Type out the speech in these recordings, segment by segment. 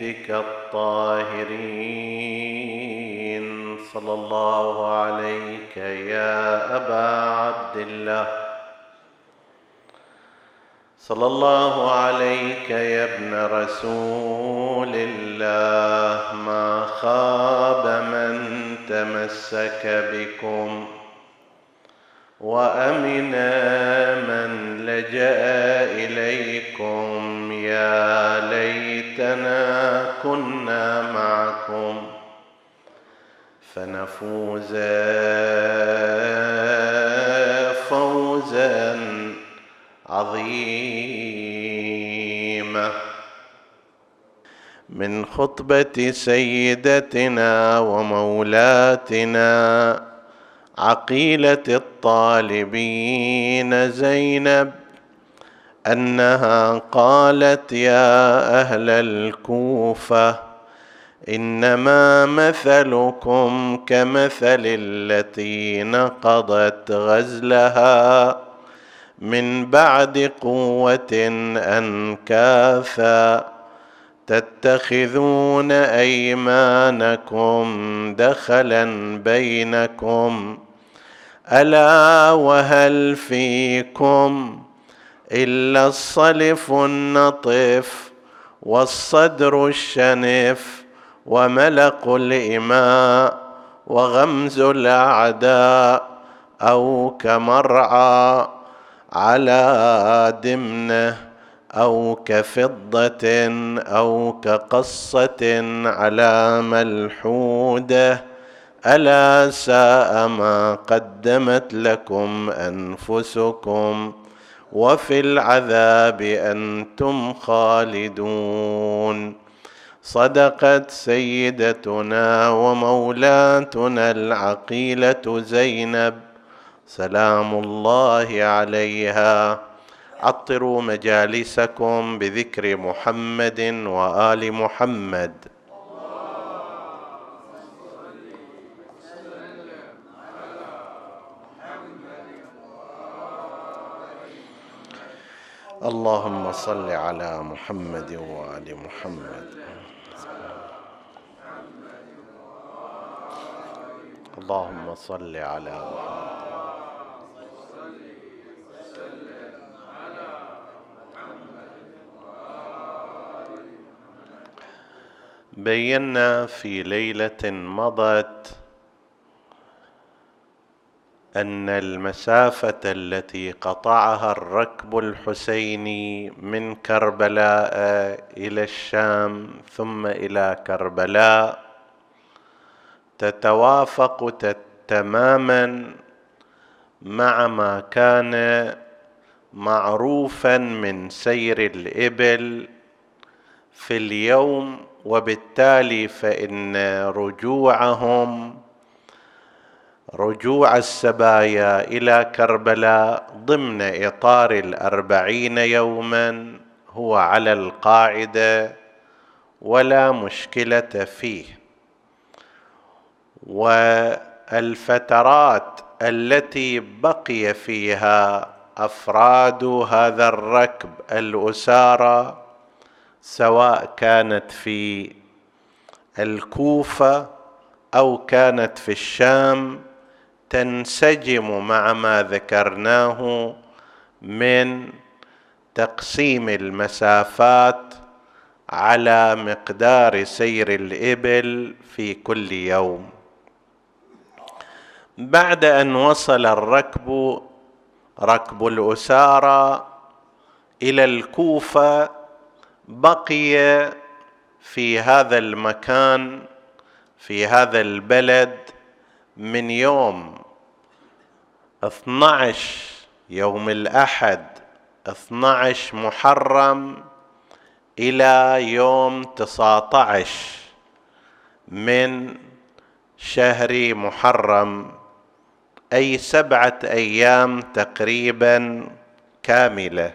بيتك الطاهرين. صلى الله عليك يا أبا عبد الله صلى الله عليك يا ابن رسول الله. ما خاب من تمسك بكم. وأمن من لجأ إليكم يا ليتنا كنا معكم فنفوز فوزا عظيما. من خطبة سيدتنا ومولاتنا عقيلة الطالبين زينب أنها قالت يا أهل الكوفة إنما مثلكم كمثل التي نقضت غزلها. من بعد قوة انكاثا تتخذون أيمانكم دخلا بينكم. ألا وهل فيكم إلا الصلف النطف والصدر الشنف وملق الإماء وغمز الأعداء أو كمرعى على دمنه أو كفضة أو كقصة على ملحودة. ألا ساء ما قدمت لكم أنفسكم وفي العذاب أنتم خالدون. صدقت سيدتنا ومولاتنا العقيلة زينب. سلام الله عليها. عطروا مجالسكم بذكر محمد وآل محمد. اللهم صل على محمد وآل محمد. اللهم صل على محمد. بينا في ليلة مضت أن المسافة التي قطعها الركب الحسيني من كربلاء إلى الشام ثم إلى كربلاء تتوافق تماما مع ما كان معروفا من سير الإبل في اليوم وبالتالي فإن رجوعهم رجوع السبايا إلى كربلاء ضمن إطار الأربعين يوما هو على القاعدة ولا مشكلة فيه. والفترات التي بقي فيها أفراد هذا الركب الاسارى سواء كانت في الكوفة أو كانت في الشام تنسجم مع ما ذكرناه من تقسيم المسافات على مقدار سير الإبل في كل يوم. بعد أن وصل الركب ركب الأسارى إلى الكوفة بقي في هذا المكان في هذا البلد من يوم 12 يوم الأحد 12 محرم إلى يوم 19 من شهر محرم. أي سبعة أيام تقريبا كاملة.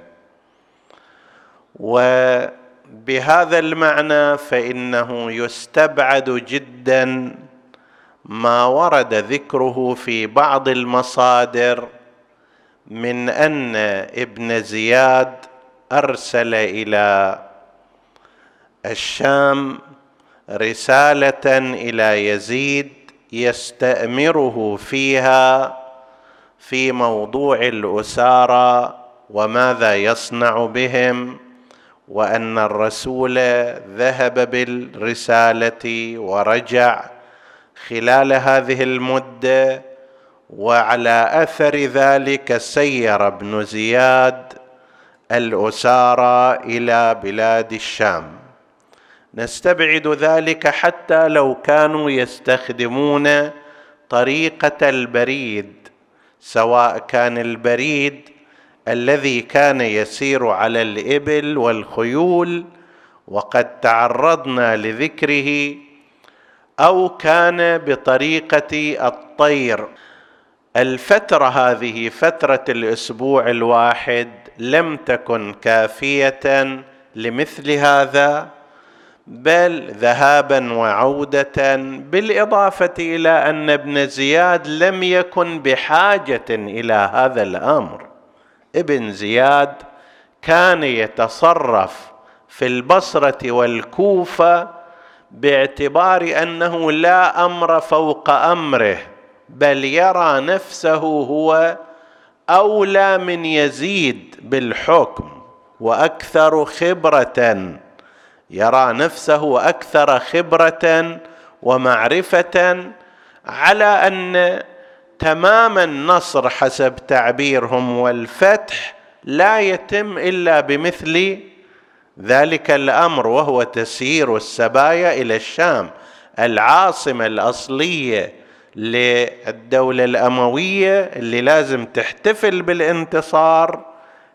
وبهذا المعنى فإنه يستبعد جدا ما ورد ذكره في بعض المصادر من أن ابن زياد أرسل إلى الشام رسالة إلى يزيد يستأمره فيها في موضوع الأسارى وماذا يصنع بهم وأن الرسول ذهب بالرسالة ورجع خلال هذه المدة وعلى أثر ذلك سير ابن زياد الأسارى إلى بلاد الشام. نستبعد ذلك حتى لو كانوا يستخدمون طريقة البريد سواء كان البريد الذي كان يسير على الإبل والخيول وقد تعرضنا لذكره أو كان بطريقة الطير. الفترة هذه فترة الأسبوع الواحد لم تكن كافية لمثل هذا بل ذهابا وعودة بالإضافة إلى أن ابن زياد لم يكن بحاجة إلى هذا الأمر. ابن زياد كان يتصرف في البصرة والكوفة باعتبار أنه لا أمر فوق أمره بل يرى نفسه هو أولى من يزيد بالحكم وأكثر خبرة. يرى نفسه أكثر خبرة ومعرفة على أن تمام النصر حسب تعبيرهم والفتح لا يتم إلا بمثل ذلك الأمر وهو تسيير السبايا إلى الشام العاصمة الأصلية للدولة الأموية اللي لازم تحتفل بالانتصار.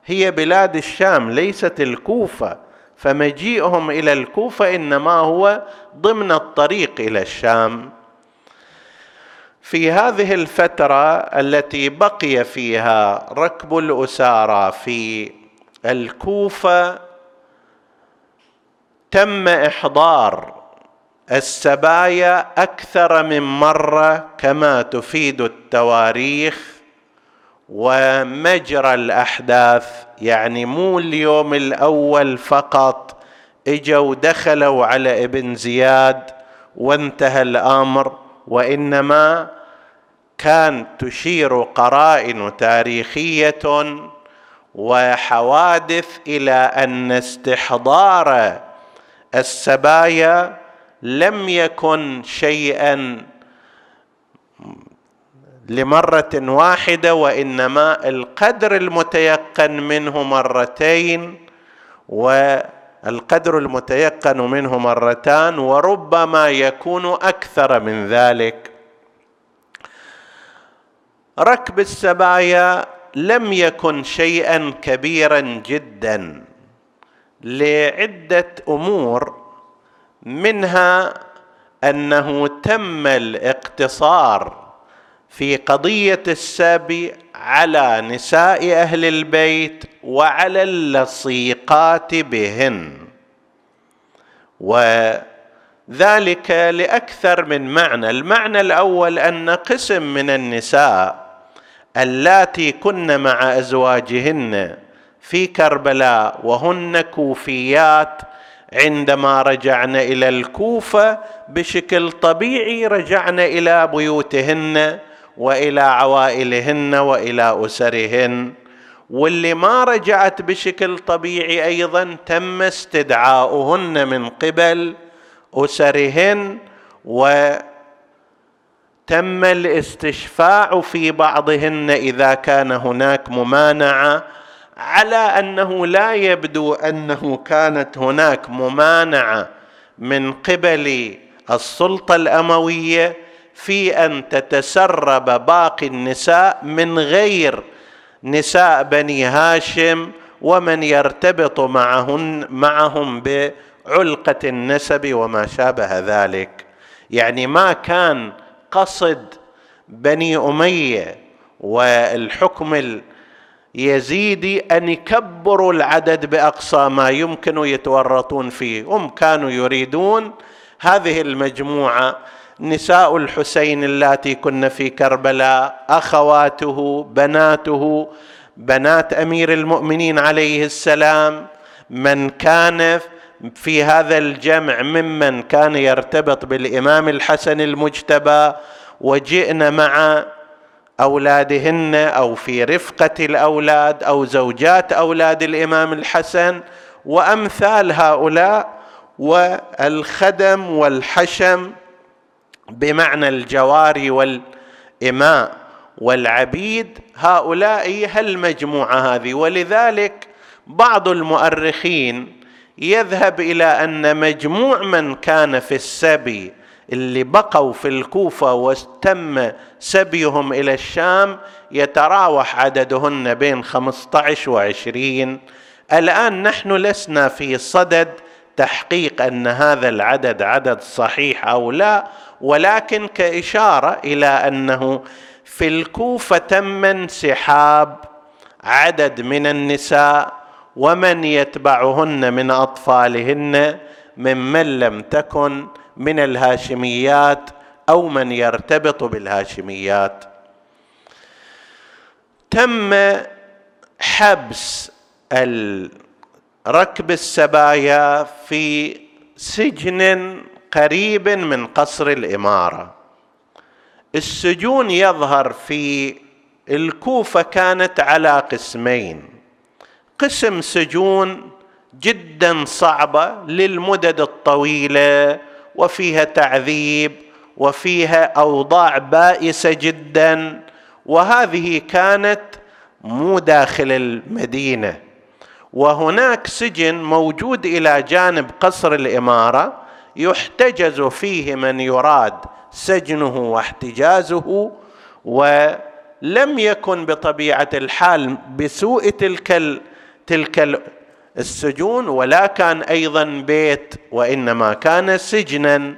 هي بلاد الشام ليست الكوفة. فمجيئهم إلى الكوفة إنما هو ضمن الطريق إلى الشام. في هذه الفترة التي بقي فيها ركب الأسارى في الكوفة تم إحضار السبايا أكثر من مرة كما تفيد التواريخ ومجرى الأحداث يعني مو اليوم الأول فقط. إجوا دخلوا على ابن زياد وانتهى الأمر وإنما كان تشير قرائن تاريخية وحوادث إلى أن استحضار السبايا لم يكن شيئا لمرة واحدة وإنما القدر المتيقن منه مرتين والقدر المتيقن منه مرتان وربما يكون أكثر من ذلك. ركب السبايا لم يكن شيئا كبيرا جدا. لعدة أمور منها أنه تم الاقتصار في قضية السبي على نساء أهل البيت وعلى اللصيقات بهن. وذلك لأكثر من معنى. المعنى الأول أن قسم من النساء اللاتي كن مع أزواجهن في كربلاء وهن كوفيات عندما رجعن إلى الكوفة بشكل طبيعي رجعن إلى بيوتهن وإلى عوائلهن وإلى أسرهن. واللي ما رجعت بشكل طبيعي أيضا تم استدعاؤهن من قبل أسرهن وتم الاستشفاع في بعضهن إذا كان هناك ممانعة على أنه لا يبدو أنه كانت هناك ممانعة من قبل السلطة الأموية في أن تتسرب باقي النساء من غير نساء بني هاشم ومن يرتبط معهن معهم بعلقة النسب وما شابه ذلك. يعني ما كان قصد بني أمية والحكم اليزيدي أن يكبروا العدد بأقصى ما يمكن يتورطون فيه. هم كانوا يريدون هذه المجموعة. نساء الحسين اللاتي كن في كربلاء أخواته بناته بنات أمير المؤمنين عليه السلام. من كان في هذا الجمع ممن كان يرتبط بالإمام الحسن المجتبى. وجئن مع أولادهن أو في رفقة الأولاد أو زوجات أولاد الإمام الحسن وأمثال هؤلاء والخدم والحشم بمعنى الجواري والإماء والعبيد هؤلاء هالمجموعة هذه. ولذلك بعض المؤرخين يذهب إلى أن مجموع من كان في السبي اللي بقوا في الكوفة وتم سبيهم إلى الشام يتراوح عددهن بين 15 وعشرين. الآن نحن لسنا في صدد تحقيق أن هذا العدد عدد صحيح أو لا ولكن كإشارة إلى أنه في الكوفة تم انسحاب عدد من النساء ومن يتبعهن من أطفالهن ممن لم تكن من الهاشميات أو من يرتبط بالهاشميات. تم حبس ركب السبايا في سجن قريب من قصر الإمارة. السجون يظهر في الكوفة كانت على قسمين. قسم سجون جدا صعبة للمدد الطويلة وفيها تعذيب وفيها أوضاع بائسة جدا وهذه كانت مو داخل المدينة. وهناك سجن موجود إلى جانب قصر الإمارة يحتجز فيه من يراد سجنه واحتجازه ولم يكن بطبيعة الحال بسوء تلك تلك السجون ولا كان أيضا بيت وإنما كان سجنا.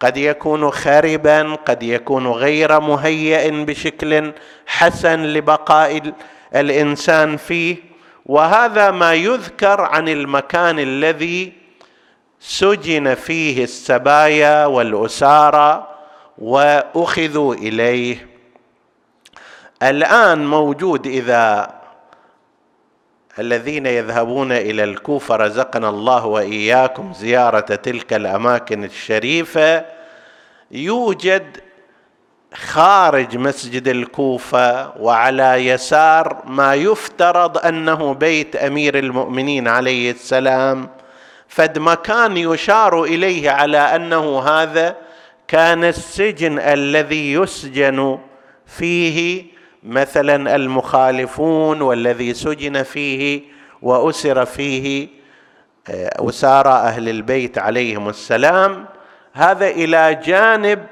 قد يكون خربا قد يكون غير مهيئ بشكل حسن لبقاء الإنسان فيه. وهذا ما يذكر عن المكان الذي سجن فيه السبايا والأسارى وأخذوا إليه. الآن موجود إذا الذين يذهبون إلى الكوفة رزقنا الله وإياكم زيارة تلك الأماكن الشريفة. يوجد خارج مسجد الكوفة وعلى يسار ما يفترض أنه بيت أمير المؤمنين عليه السلام فد مكان يشار إليه على أنه هذا كان السجن الذي يسجن فيه مثلا المخالفون والذي سجن فيه وأسر فيه آه، اسارى أهل البيت عليهم السلام. هذا إلى جانب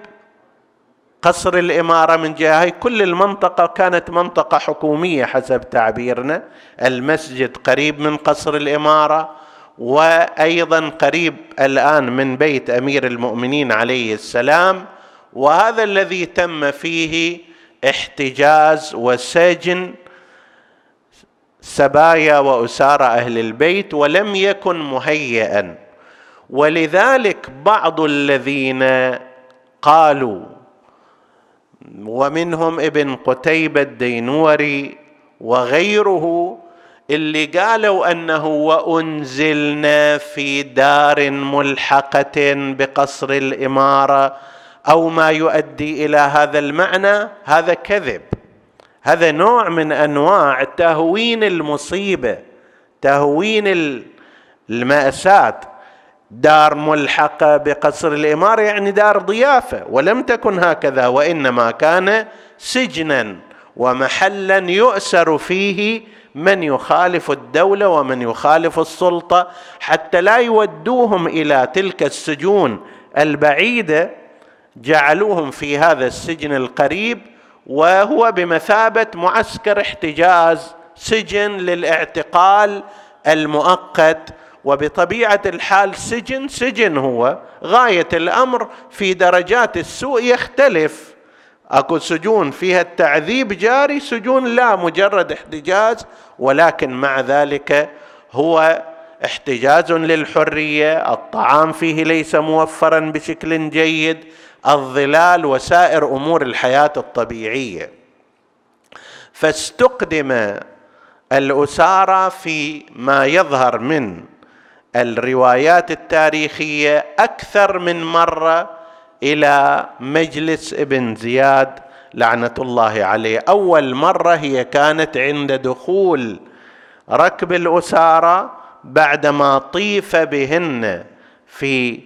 قصر الإمارة من جهة. كل المنطقة كانت منطقة حكومية حسب تعبيرنا. المسجد قريب من قصر الإمارة وأيضا قريب الآن من بيت أمير المؤمنين عليه السلام. وهذا الذي تم فيه احتجاز وسجن سبايا واسارى أهل البيت ولم يكن مهيئا. ولذلك بعض الذين قالوا ومنهم ابن قتيبة الدينوري وغيره اللي قالوا أنه وأنزلنا في دار ملحقة بقصر الإمارة أو ما يؤدي إلى هذا المعنى هذا كذب. هذا نوع من أنواع تهوين المصيبة تهوين المأساة. دار ملحقة بقصر الإمارة يعني دار ضيافة ولم تكن هكذا وإنما كان سجنا ومحلا يؤسر فيه من يخالف الدولة ومن يخالف السلطة حتى لا يودوهم إلى تلك السجون البعيدة. جعلوهم في هذا السجن القريب وهو بمثابة معسكر احتجاز سجن للاعتقال المؤقت. وبطبيعة الحال سجن سجن هو. غاية الأمر في درجات السوء يختلف. أكو سجون فيها التعذيب جاري سجون لا مجرد احتجاز ولكن مع ذلك هو احتجاز للحرية الطعام فيه ليس موفرا بشكل جيد الظلال وسائر أمور الحياة الطبيعية. فاستقدم الأسارى في ما يظهر من الروايات التاريخية أكثر من مرة إلى مجلس ابن زياد لعنة الله عليه. أول مرة هي كانت عند دخول ركب الأسارى بعدما طيف بهن في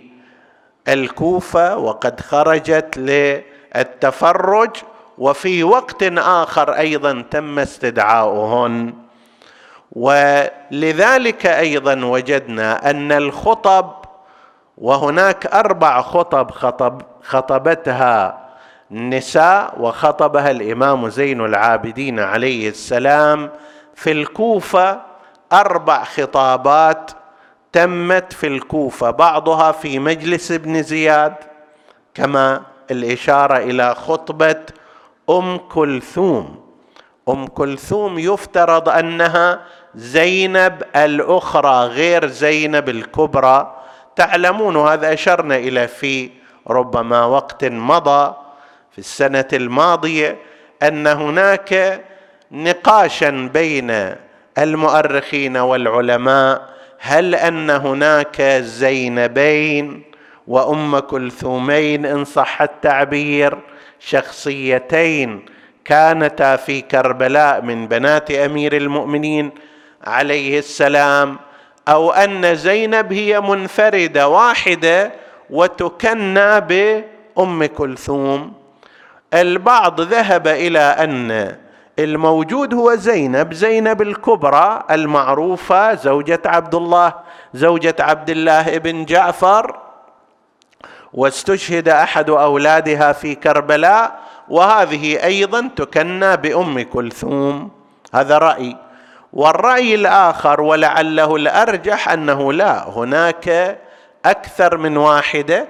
الكوفة وقد خرجت للتفرج وفي وقت آخر أيضا تم استدعاؤهن. ولذلك أيضا وجدنا أن الخطب وهناك أربع خطب خطب خطبتها النساء وخطبها الإمام زين العابدين عليه السلام في الكوفة أربع خطابات تمت في الكوفة بعضها في مجلس ابن زياد كما الإشارة إلى خطبة أم كلثوم. أم كلثوم يفترض أنها زينب الأخرى غير زينب الكبرى. تعلمون وهذا أشرنا إلى في ربما وقت مضى في السنة الماضية أن هناك نقاشا بين المؤرخين والعلماء هل أن هناك زينبين وأم كلثومين إن صح التعبير؟ شخصيتين كانتا في كربلاء من بنات أمير المؤمنين عليه السلام أو أن زينب هي منفردة واحدة وتكنى بأم كلثوم. البعض ذهب إلى أن الموجود هو زينب زينب الكبرى المعروفة زوجة عبد الله زوجة عبد الله بن جعفر. واستشهد أحد أولادها في كربلاء وهذه أيضا تكنى بأم كلثوم. هذا رأي. والرأي الآخر ولعله الأرجح أنه لا هناك أكثر من واحدة.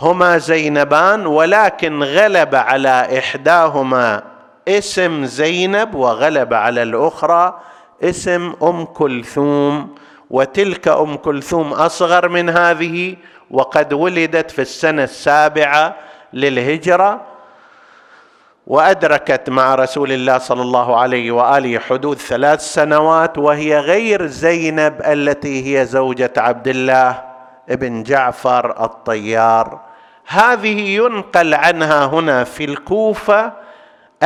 هما زينبان ولكن غلب على إحداهما اسم زينب وغلب على الأخرى اسم أم كلثوم وتلك أم كلثوم أصغر من هذه وقد ولدت في السنة السابعة للهجرة وأدركت مع رسول الله صلى الله عليه وآله حدود ثلاث سنوات وهي غير زينب التي هي زوجة عبد الله بن جعفر الطيار. هذه ينقل عنها هنا في الكوفة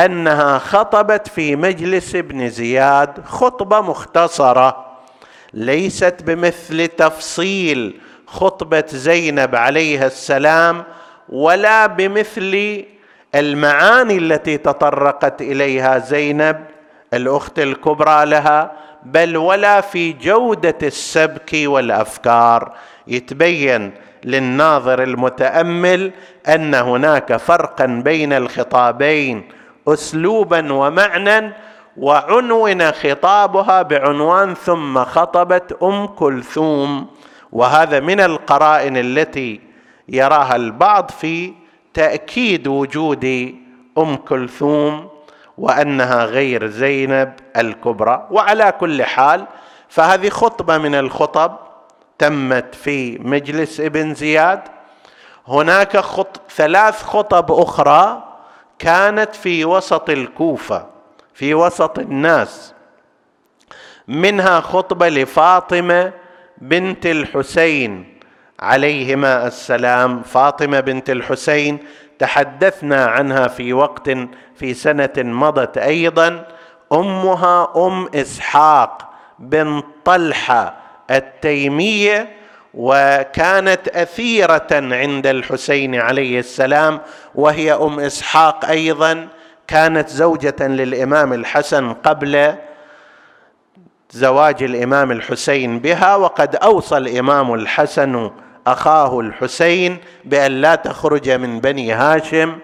أنها خطبت في مجلس ابن زياد خطبة مختصرة ليست بمثل تفصيل خطبة زينب عليها السلام ولا بمثل المعاني التي تطرقت إليها زينب الأخت الكبرى لها بل ولا في جودة السبك والأفكار. يتبين للناظر المتأمل أن هناك فرقا بين الخطابين اسلوبا ومعنى وعنون خطابها بعنوان ثم خطبت أم كلثوم. وهذا من القرائن التي يراها البعض في تأكيد وجود أم كلثوم وأنها غير زينب الكبرى. وعلى كل حال فهذه خطبة من الخطب تمت في مجلس ابن زياد. هناك خط ثلاث خطب أخرى كانت في وسط الكوفة في وسط الناس. منها خطبة لفاطمة بنت الحسين عليهما السلام. فاطمة بنت الحسين تحدثنا عنها في وقت في سنة مضت أيضا. أمها أم إسحاق بن طلحة التيمية وكانت أثيرة عند الحسين عليه السلام وهي أم إسحاق أيضا. كانت زوجة للإمام الحسن قبل زواج الإمام الحسين بها وقد أوصى الإمام الحسن أخاه الحسين بأن لا تخرج من بني هاشم.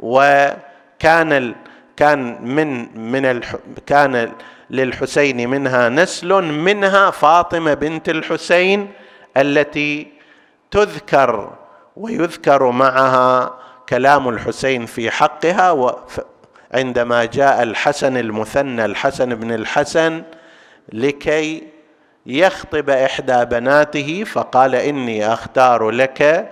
وكان كان من من كان للحسين منها نسل منها فاطمة بنت الحسين. التي تذكر ويذكر معها كلام الحسين في حقها عندما جاء الحسن المثنى الحسن بن الحسن لكي يخطب إحدى بناته فقال إني أختار لك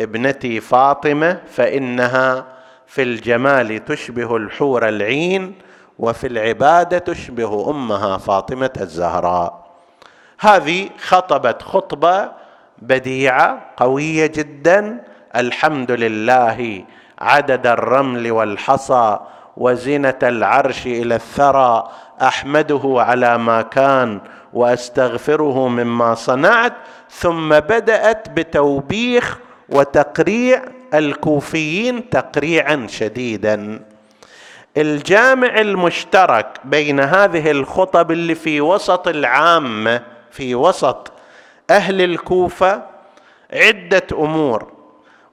ابنتي فاطمة فإنها في الجمال تشبه الحور العين وفي العبادة تشبه أمها فاطمة الزهراء. هذه خطبت خطبة بديعة قوية جدا. الحمد لله عدد الرمل والحصى وزنه العرش إلى الثرى أحمده على ما كان وأستغفره مما صنعت. ثم بدأت بتوبيخ وتقريع الكوفيين تقريعا شديدا. الجامع المشترك بين هذه الخطب اللي في وسط العامه في وسط أهل الكوفة عدة أمور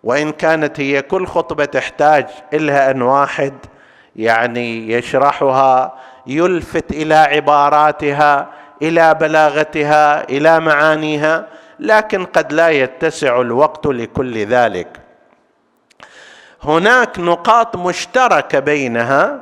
وإن كانت هي كل خطبة تحتاج إلها أن واحد يعني يشرحها يلفت إلى عباراتها إلى بلاغتها إلى معانيها لكن قد لا يتسع الوقت لكل ذلك. هناك نقاط مشتركة بينها.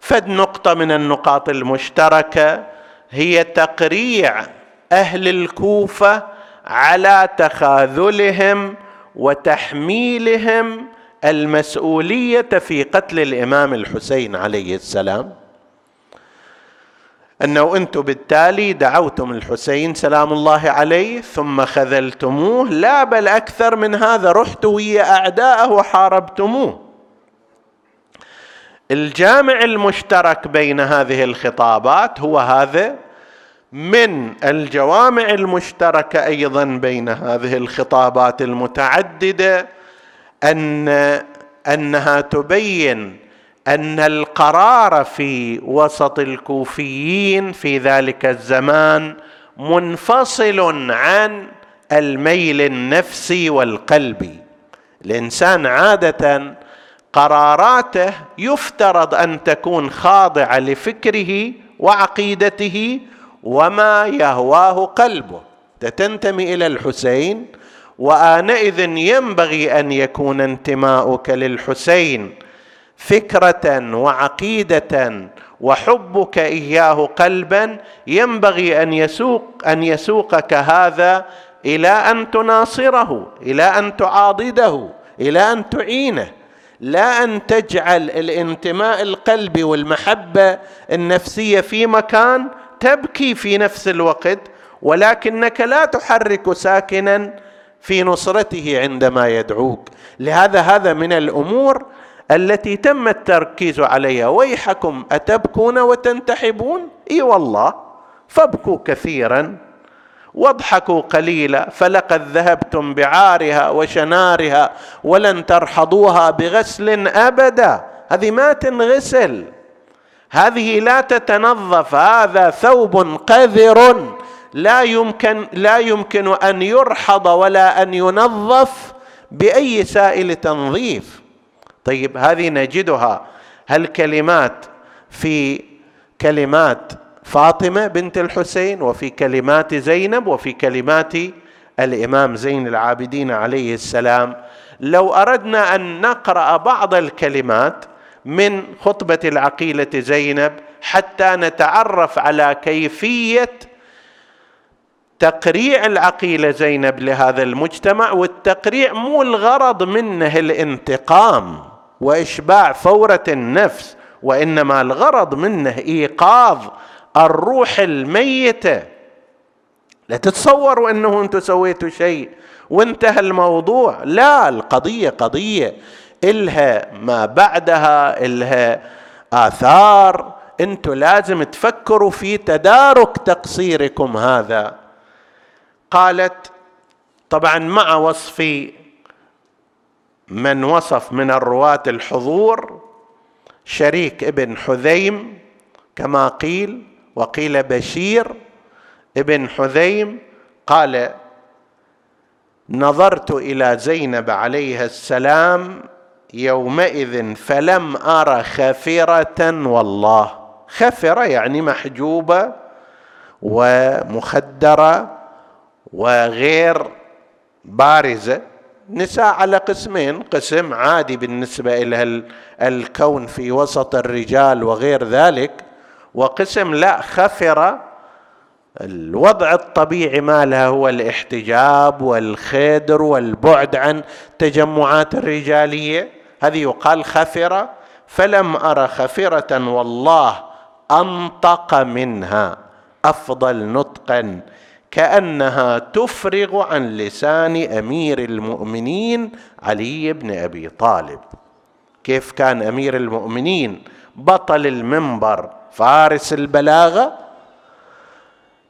فد نقطة من النقاط المشتركة هي تقريع أهل الكوفة على تخاذلهم وتحميلهم المسؤولية في قتل الإمام الحسين عليه السلام. أنه أنتم بالتالي دعوتم الحسين سلام الله عليه ثم خذلتموه لا بل أكثر من هذا رحتوا ويا أعداءه وحاربتموه. الجامع المشترك بين هذه الخطابات هو هذا. من الجوامع المشتركة أيضا بين هذه الخطابات المتعددة أن أنها تبين أن القرار في وسط الكوفيين في ذلك الزمان منفصل عن الميل النفسي والقلبي. الإنسان عادة قراراته يفترض أن تكون خاضعة لفكره وعقيدته وما يهواه قلبه. تنتمي إلى الحسين وانئذ ينبغي ان يكون انتماؤك للحسين فكره وعقيده وحبك اياه قلبا. ينبغي ان يسوق ان يسوقك هذا إلى ان تناصره إلى ان تعاضده إلى ان تعينه. لا أن تجعل الانتماء القلبي والمحبة النفسية في مكان تبكي في نفس الوقت ولكنك لا تحرك ساكنا في نصرته عندما يدعوك. لهذا هذا من الأمور التي تم التركيز عليها. ويحكم أتبكون وتنتحبون؟ إي والله. فابكوا كثيرا. واضحكوا قليلا. فلقد ذهبتم بعارها وشنارها ولن ترحضوها بغسل أبدا. هذه ما تنغسل. هذه لا تتنظف هذا ثوب قذر. لا يمكن لا يمكن أن يرحض ولا أن ينظف بأي سائل تنظيف. طيب هذه نجدها. هل كلمات في كلمات فاطمة بنت الحسين وفي كلمات زينب وفي كلمات الإمام زين العابدين عليه السلام؟ لو أردنا أن نقرأ بعض الكلمات من خطبة العقيلة زينب حتى نتعرف على كيفية تقريع العقيلة زينب لهذا المجتمع والتقريع مو الغرض منه الانتقام وإشباع فورة النفس وإنما الغرض منه إيقاظ الروح الميتة. لا تتصوروا أنه أنتم سويتوا شيء وانتهى الموضوع. لا القضية قضية. إلها ما بعدها إلها آثار. أنتم لازم تفكروا في تدارك تقصيركم هذا. قالت طبعا مع وصف من وصف من الرواة الحضور شريك ابن حذيم كما قيل وقيل بشير ابن حذيم قال نظرت إلى زينب عليها السلام يومئذ فلم أر خفره والله. خفرة يعني محجوبة ومخدرة وغير بارزة. نساء على قسمين قسم عادي بالنسبة إلى الكون في وسط الرجال وغير ذلك وقسم لا خفرة الوضع الطبيعي مالها هو الاحتجاب والخدر والبعد عن تجمعات الرجالية. هذه يقال خفره فلم أرى خفره والله أنطق منها أفضل نطقا كأنها تفرغ عن لسان أمير المؤمنين علي بن أبي طالب. كيف كان أمير المؤمنين؟ بطل المنبر فارس البلاغة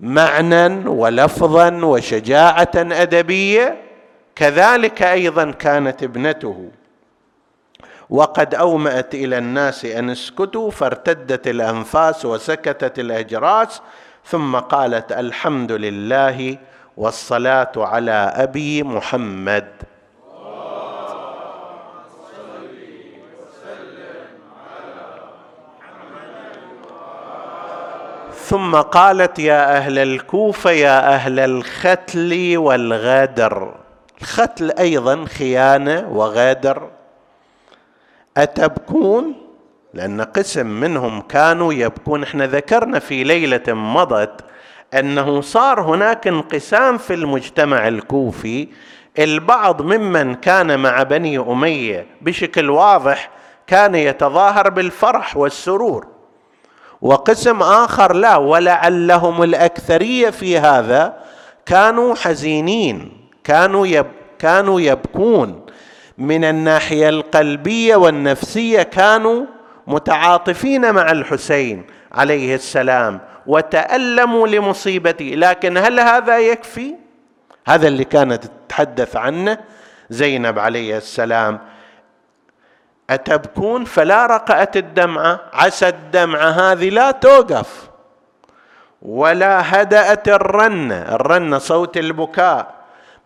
معنى ولفظا وشجاعة أدبية. كذلك أيضا كانت ابنته وقد أومأت إلى الناس أن اسكتوا فارتدت الأنفاس وسكتت الأجراس ثم قالت الحمد لله والصلاة على أبي محمد. ثم قالت يا أهل الكوفة يا أهل الختل والغدر. الختل أيضا خيانة وغدر. أتبكون؟ لأن قسم منهم كانوا يبكون. إحنا ذكرنا في ليلة مضت أنه صار هناك انقسام في المجتمع الكوفي. البعض ممن كان مع بني أمية بشكل واضح كان يتظاهر بالفرح والسرور. وقسم آخر لا ولعلهم الأكثرية في هذا كانوا حزينين كانوا يب كانوا يبكون. من الناحية القلبية والنفسية كانوا متعاطفين مع الحسين عليه السلام وتألموا لمصيبته. لكن هل هذا يكفي؟ هذا اللي كانت تتحدث عنه زينب عليه السلام. أتبكون؟ فلا رقأت الدمعة. عسى الدمعة هذه لا توقف. ولا هدأت الرنة. الرنة صوت البكاء.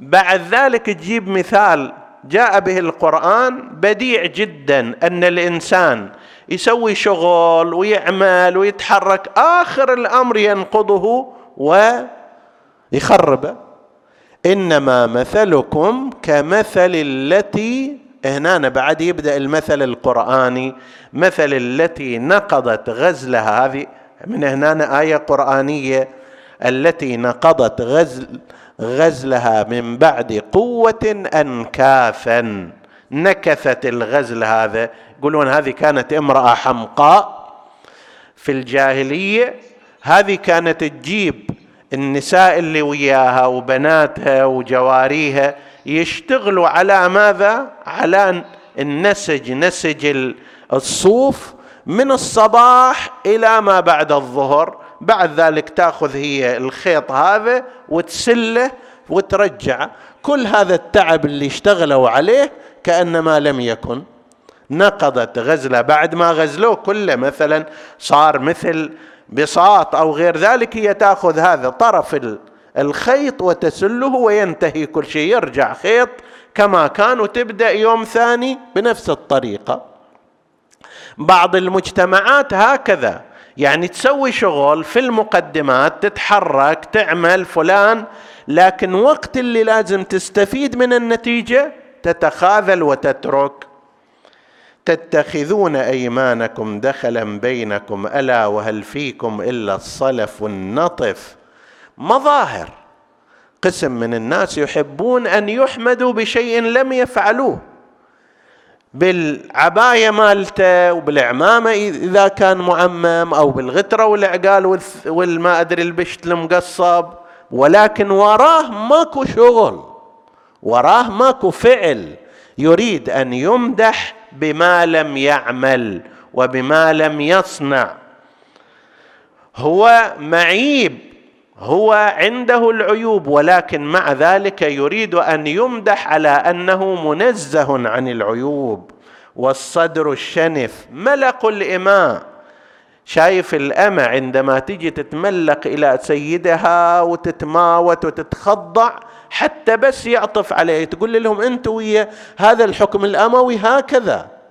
بعد ذلك تجيب مثال جاء به القرآن بديع جدا أن الإنسان يسوي شغل ويعمل ويتحرك آخر الأمر ينقضه ويخربه إنما مثلكم كمثل التي هنا بعد يبدأ المثل القرآني مثل التي نقضت غزلها هذه من هنا آية قرآنية التي نقضت غزل غزلها من بعد قوة انكاثا نكثت الغزل هذا. يقولون هذه كانت امرأة حمقاء في الجاهلية. هذه كانت تجيب النساء اللي وياها وبناتها وجواريها يشتغلوا على ماذا؟ على النسج نسج الصوف من الصباح إلى ما بعد الظهر. بعد ذلك تأخذ هي الخيط هذا وتسله وترجع. كل هذا التعب اللي اشتغلوا عليه كأنما لم يكن. نقضت غزلة بعد ما غزلوه كله مثلا صار مثل بساط أو غير ذلك هي تأخذ هذا طرف الخيط وتسله وينتهي كل شيء يرجع خيط كما كان وتبدأ يوم ثاني بنفس الطريقة. بعض المجتمعات هكذا. يعني تسوي شغل في المقدمات تتحرك تعمل فلان لكن وقت اللي لازم تستفيد من النتيجة تتخاذل وتترك. تتخذون أيمانكم دخلا بينكم ألا وهل فيكم إلا الصلف النطف مظاهر. قسم من الناس يحبون أن يحمدوا بشيء لم يفعلوه. بالعباية مالته وبالعمامة إذا كان معمم أو بالغترة والعقال والما أدري البشت المقصب. ولكن وراه ماكو شغل وراه ماكو فعل يريد أن يمدح بما لم يعمل وبما لم يصنع. هو معيب هو عنده العيوب ولكن مع ذلك يريد أن يمدح على أنه منزه عن العيوب. والصدر الشنف ملق الإماء. شايف الأمة عندما تجي تتملق إلى سيدها وتتماوت وتتخضع حتى بس يعطف عليه تقول لهم أنتم ويا هذا الحكم الأموي هكذا.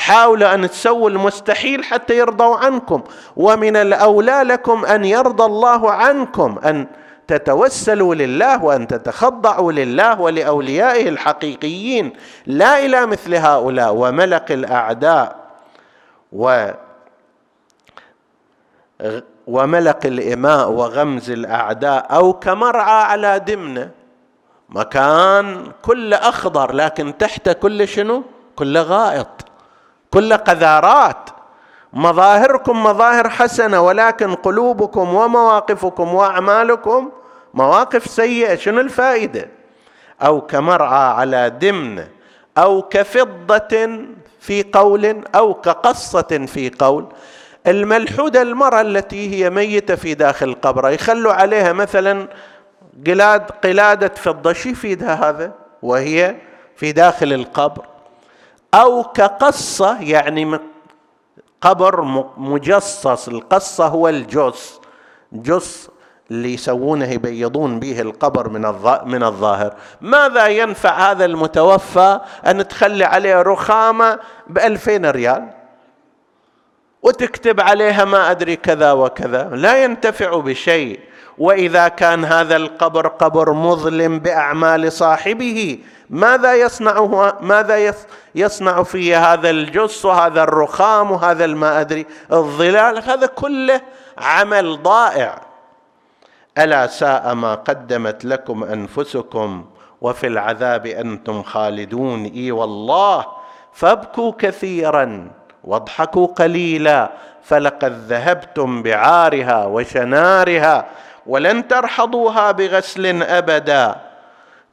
تحاولوا أن تسووا المستحيل حتى يرضوا عنكم. ومن الأولى لكم أن يرضى الله عنكم أن تتوسلوا لله وأن تتخضعوا لله ولأوليائه الحقيقيين. لا إلى مثل هؤلاء وملق الأعداء و وملق الإماء وغمز الأعداء أو كمرعى على دمنة مكان كله أخضر لكن تحت كل شنو؟ كل غائط. كل قذارات. مظاهركم مظاهر حسنة ولكن قلوبكم ومواقفكم وأعمالكم مواقف سيئة. شنو الفائدة؟ أو كمرعى على دمنة أو كفضة في قول أو كقصة في قول. الملحودة المرأة التي هي ميتة في داخل القبر يخلوا عليها مثلا قلاد قلادة فضة. شي يفيدها هذا؟ وهي في داخل القبر. أو كقصة يعني قبر مجصص. القصة هو الجص جص اللي يسوونه يبيضون به القبر من من الظاهر. ماذا ينفع هذا المتوفى أن تخلي عليه رخامة بألفين ريال؟ وتكتب عليها ما أدري كذا وكذا. لا ينتفع بشيء. وإذا كان هذا القبر قبر مظلم بأعمال صاحبه ماذا يصنعه ماذا يصنع فيه هذا الجص وهذا الرخام وهذا ما أدري الظلال؟ هذا كله عمل ضائع. ألا ساء ما قدمت لكم أنفسكم وفي العذاب أنتم خالدون؟ إي والله. فابكوا كثيرا واضحكوا قليلا فلقد ذهبتم بعارها وشنارها. ولن ترحضوها بغسل أبدا.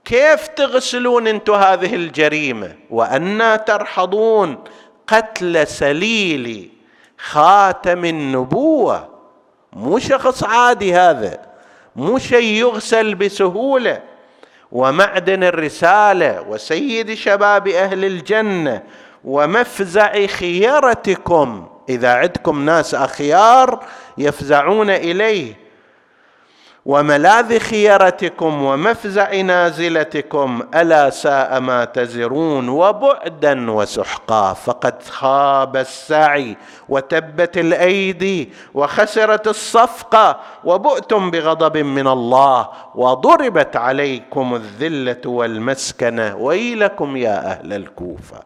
كيف تغسلون أنتم هذه الجريمة؟ وأنا ترحضون قتل سليل خاتم النبوة. مو شخص عادي هذا. مو شيء يغسل بسهولة. ومعدن الرسالة وسيد شباب أهل الجنة ومفزع خيرتكم إذا عندكم ناس أخيار يفزعون إليه. وملاذ خيرتكم ومفزع نازلتكم ألا ساء ما تزرون وبعدا وسحقا. فقد خاب السعي وتبت الأيدي وخسرت الصفقه وبؤتم بغضب من الله وضربت عليكم الذلة والمسكنه ويلكم يا أهل الكوفة.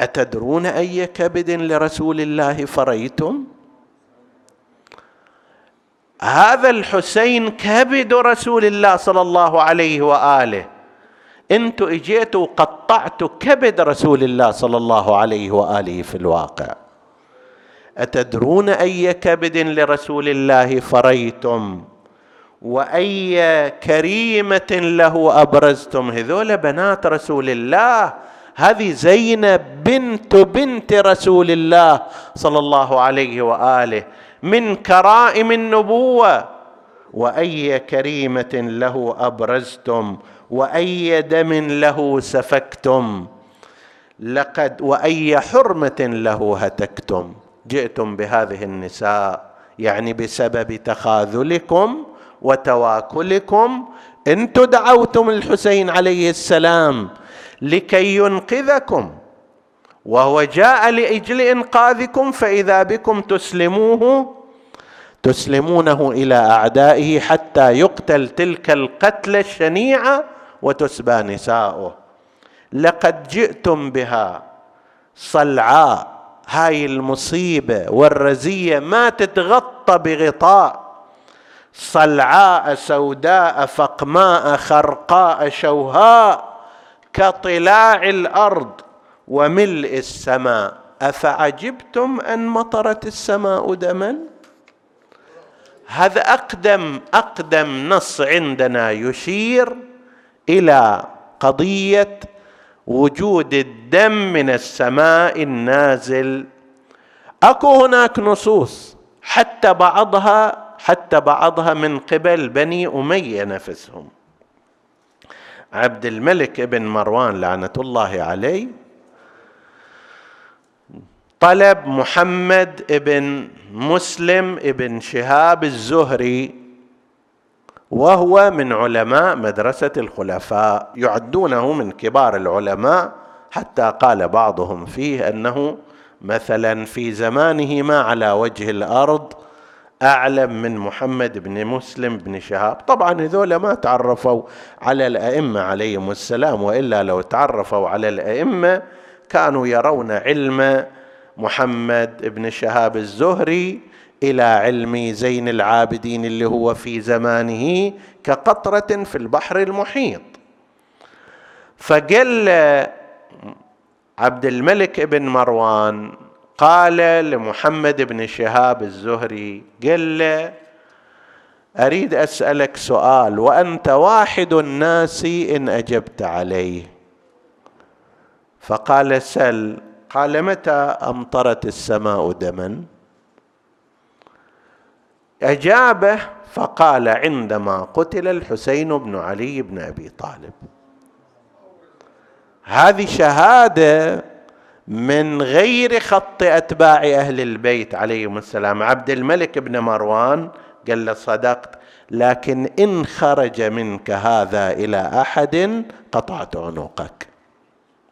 أتدرون أي كبد لرسول الله فريتم؟ هذا الحسين كبد رسول الله صلى الله عليه وآله. أنتم اجيتوا وقطعتوا كبد رسول الله صلى الله عليه وآله في الواقع. أتدرون أي كبد لرسول الله فريتم؟ وأي كريمة له أبرزتم؟ هذول بنات رسول الله. هذه زينب بنت بنت رسول الله صلى الله عليه وآله. من كرائم النبوة. وأي كريمة له أبرزتم وأي دم له سفكتم. لقد وأي حرمة له هتكتم. جئتم بهذه النساء يعني بسبب تخاذلكم وتواكلكم. أنتم دعوتم الحسين عليه السلام لكي ينقذكم. وهو جاء لإجل إنقاذكم فإذا بكم تسلموه تسلمونه إلى أعدائه حتى يقتل تلك القتله الشنيعة وتسبى نساؤه. لقد جئتم بها صلعاء هاي المصيبة والرزية ما تتغطى بغطاء. صلعاء سوداء فقماء خرقاء شوهاء كطلاع الأرض وملء السماء. أفعجبتم أن مطرت السماء دما؟ هذا أقدم أقدم نص عندنا يشير إلى قضية وجود الدم من السماء النازل. أكو هناك نصوص حتى بعضها حتى بعضها من قبل بني أمية نفسهم. عبد الملك بن مروان لعنة الله عليه طلب محمد بن مسلم بن شهاب الزهري وهو من علماء مدرسة الخلفاء يعدونه من كبار العلماء حتى قال بعضهم فيه أنه مثلا في زمانه ما على وجه الأرض أعلم من محمد بن مسلم بن شهاب. طبعا هذول ما تعرفوا على الأئمة عليهم السلام وإلا لو تعرفوا على الأئمة كانوا يرون علم محمد بن شهاب الزهري إلى علم زين العابدين اللي هو في زمانه كقطرة في البحر المحيط. فقال عبد الملك بن مروان قال لمحمد بن شهاب الزهري قال له أريد أسألك سؤال وأنت واحد الناس إن أجبت عليه. فقال سل قال متى امطرت السماء دما؟ أجابه فقال عندما قتل الحسين بن علي بن أبي طالب. هذه شهادة من غير خط أتباع أهل البيت عليهم السلام. عبد الملك بن مروان قال له صدقت لكن إن خرج منك هذا إلى أحد قطعت عنقك.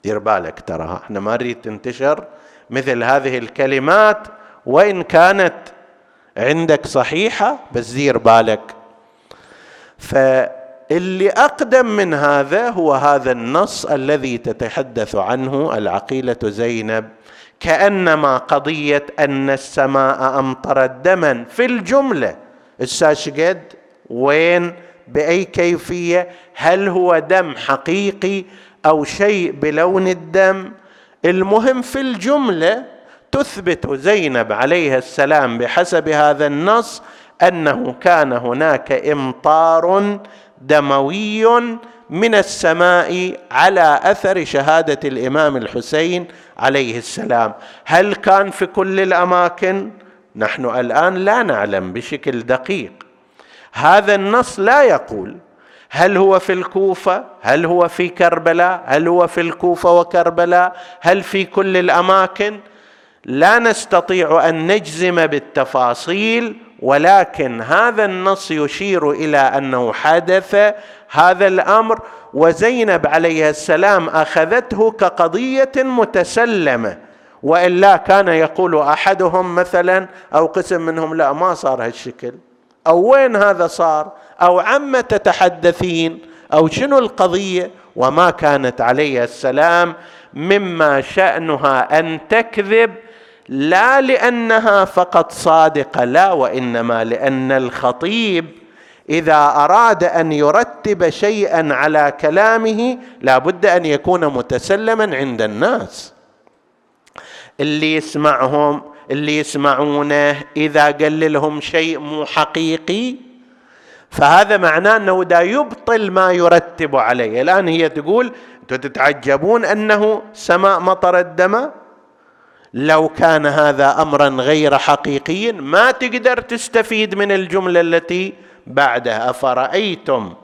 دير بالك ترى. إحنا ما نريد تنتشر مثل هذه الكلمات وإن كانت عندك صحيحة بس دير بالك. فاللي أقدم من هذا هو هذا النص الذي تتحدث عنه العقيلة زينب. كأنما قضية أن السماء أمطرت دما. في الجملة الساشقد وين؟ بأي كيفية؟ هل هو دم حقيقي؟ أو شيء بلون الدم. المهم في الجملة تثبت زينب عليها السلام بحسب هذا النص أنه كان هناك إمطار دموي من السماء على أثر شهادة الإمام الحسين عليه السلام. هل كان في كل الأماكن؟ نحن الآن لا نعلم بشكل دقيق. هذا النص لا يقول هل هو في الكوفة؟ هل هو في كربلاء؟ هل هو في الكوفة وكربلاء؟ هل في كل الأماكن؟ لا نستطيع أن نجزم بالتفاصيل ولكن هذا النص يشير إلى أنه حدث هذا الأمر وزينب عليه السلام أخذته كقضية متسلمة. والا كان يقول أحدهم مثلا أو قسم منهم لا ما صار هالشكل. أو وين هذا صار؟ أو عما تتحدثين أو شنو القضية؟ وما كانت عليه السلام مما شأنها أن تكذب لا لأنها فقط صادقة لا وإنما لأن الخطيب إذا أراد أن يرتب شيئا على كلامه لا بد أن يكون متسلما عند الناس. اللي يسمعهم اللي يسمعونه إذا قال لهم شيء مو حقيقي فهذا معناه أنه دا يبطل ما يرتب عليه. الآن هي تقول أنتم تتعجبون أنه سماء مطر الدم؟ لو كان هذا امرا غير حقيقي ما تقدر تستفيد من الجملة التي بعدها. أفرأيتم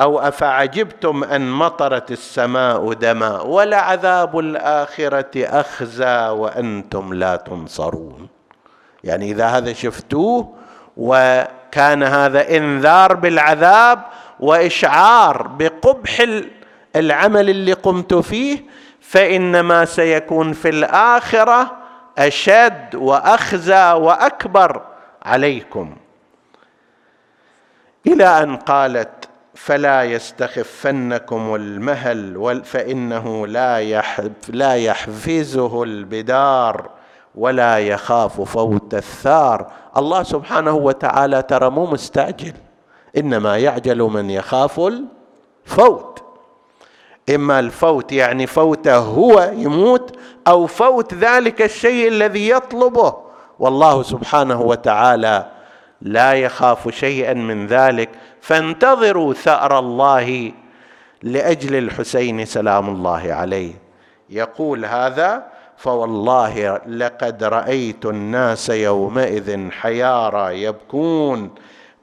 أو أفعجبتم أن مطرت السماء دما ولعذاب الآخرة أخزى وأنتم لا تنصرون؟ يعني إذا هذا شفتوه وكان هذا إنذار بالعذاب وإشعار بقبح العمل اللي قمت فيه فإنما سيكون في الآخرة أشد وأخزى وأكبر عليكم. إلى أن قالت فلا يستخفنكم المهل فإنه لا يحفزه البدار. ولا يخاف فوت الثار. الله سبحانه وتعالى ترى مو مستعجل إنما يعجل من يخاف الفوت. إما الفوت يعني فوته هو يموت أو فوت ذلك الشيء الذي يطلبه. والله سبحانه وتعالى لا يخاف شيئا من ذلك. فانتظروا ثأر الله لأجل الحسين سلام الله عليه. يقول هذا فوالله لقد رأيت الناس يومئذ حيارى يبكون.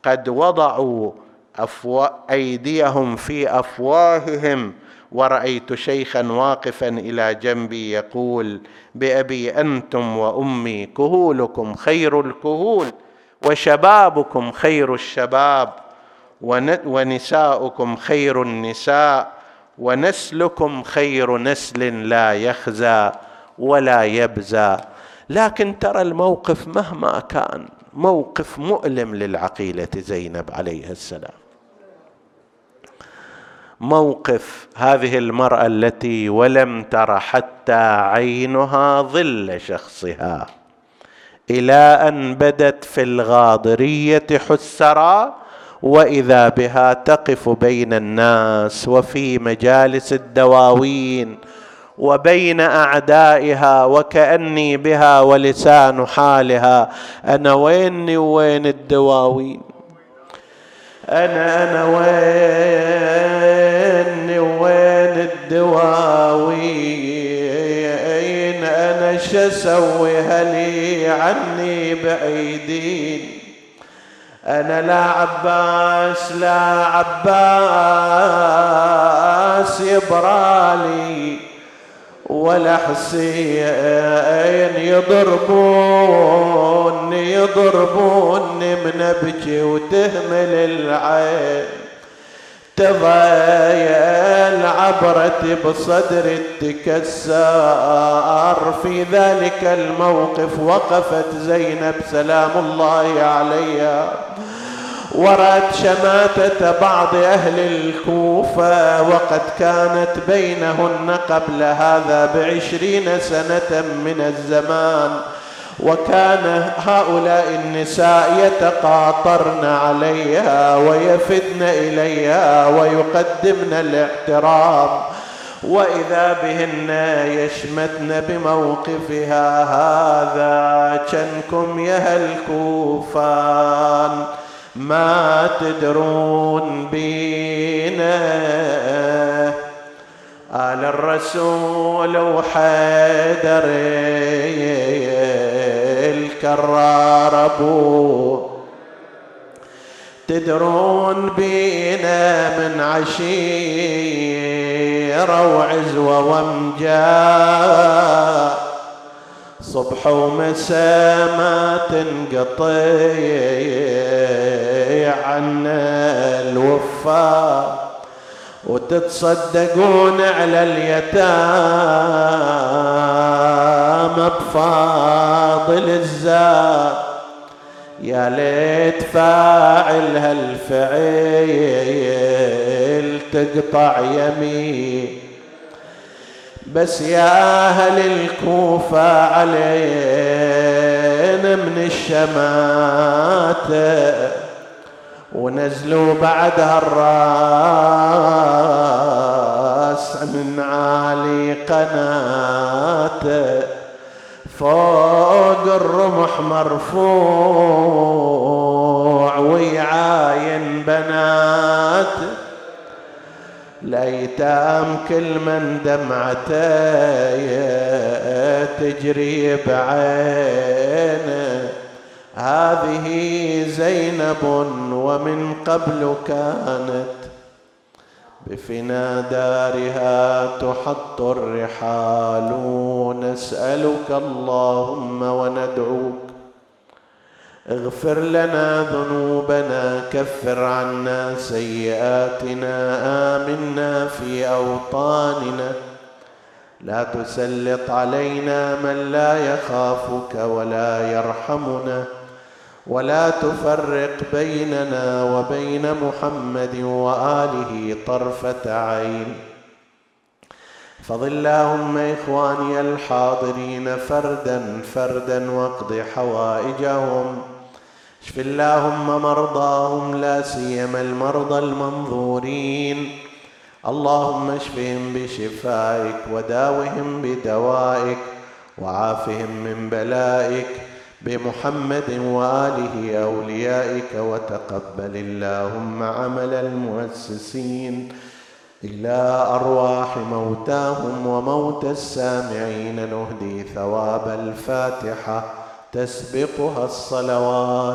قد وضعوا أفوا أيديهم في أفواههم. ورأيت شيخا واقفا إلى جنبي يقول بأبي أنتم وأمي كهولكم خير الكهول وشبابكم خير الشباب ونساؤكم خير النساء ونسلكم خير نسل لا يخزى. ولا يبزى. لكن ترى الموقف مهما كان موقف مؤلم للعقيلة زينب عليه السلام. موقف هذه المرأة التي ولم تر حتى عينها ظل شخصها. إلى أن بدت في الغاضرية حسرا وإذا بها تقف بين الناس وفي مجالس الدواوين وبين أعدائها وكأني بها ولسان حالها. أنا ويني وين الدواوين؟ أنا أنا ويني وين الدواوين؟ أنا شسوي هلي عني بعيدين أنا لا عباس لا عباس يبرالي ولا حسين يضربوني يضربوني من أبكي وتهمل العين. تضايل عبرتي بصدر تكسر في ذلك الموقف وقفت زينب سلام الله عليها. ورأت شماتة بعض أهل الكوفة وقد كانت بينهن قبل هذا بعشرين سنة من الزمان. وكان هؤلاء النساء يتقاطرن عليها ويفدن إليها ويقدمن الاحترام. وإذا بهن يشمتن بموقفها هذا كنكم يا الكوفان. ما تدرون بينا. آل الرسول وحيدر الكرار أبو. تدرون بينا من عشيرة وعزوة وامجاد صبح ومساء ما تنقطع عنا الوفاء وتتصدقون على اليتامى بفاضل الزاد. يا ليت فاعل هالفعيل تقطع يمين. بس يا أهل الكوفة علينا من الشماتة ونزلوا بعدها الرأس من عالي قناته. فوق الرمح مرفوع ويعاين بناته. الايتام كل من دمعته تجري بعينه. هذه زينب ومن قبل كانت بفنا دارها تحط الرحال. نسألك اللهم وندعوك اغفر لنا ذنوبنا كفر عنا سيئاتنا آمنا في أوطاننا. لا تسلط علينا من لا يخافك ولا يرحمنا. ولا تفرق بيننا وبين محمد وآله طرفة عين. فض اللهم إخواني الحاضرين فردا فردا واقض حوائجهم. اشف اللهم مرضاهم لا سيما المرضى المنظورين. اللهم اشفهم بشفائك وداوهم بدوائك وعافهم من بلائك بمحمد وآله أوليائك وتقبل اللهم عمل المؤسسين. إلى أرواح موتاهم وموتى السامعين نهدي ثواب الفاتحة تسبقها الصلوات.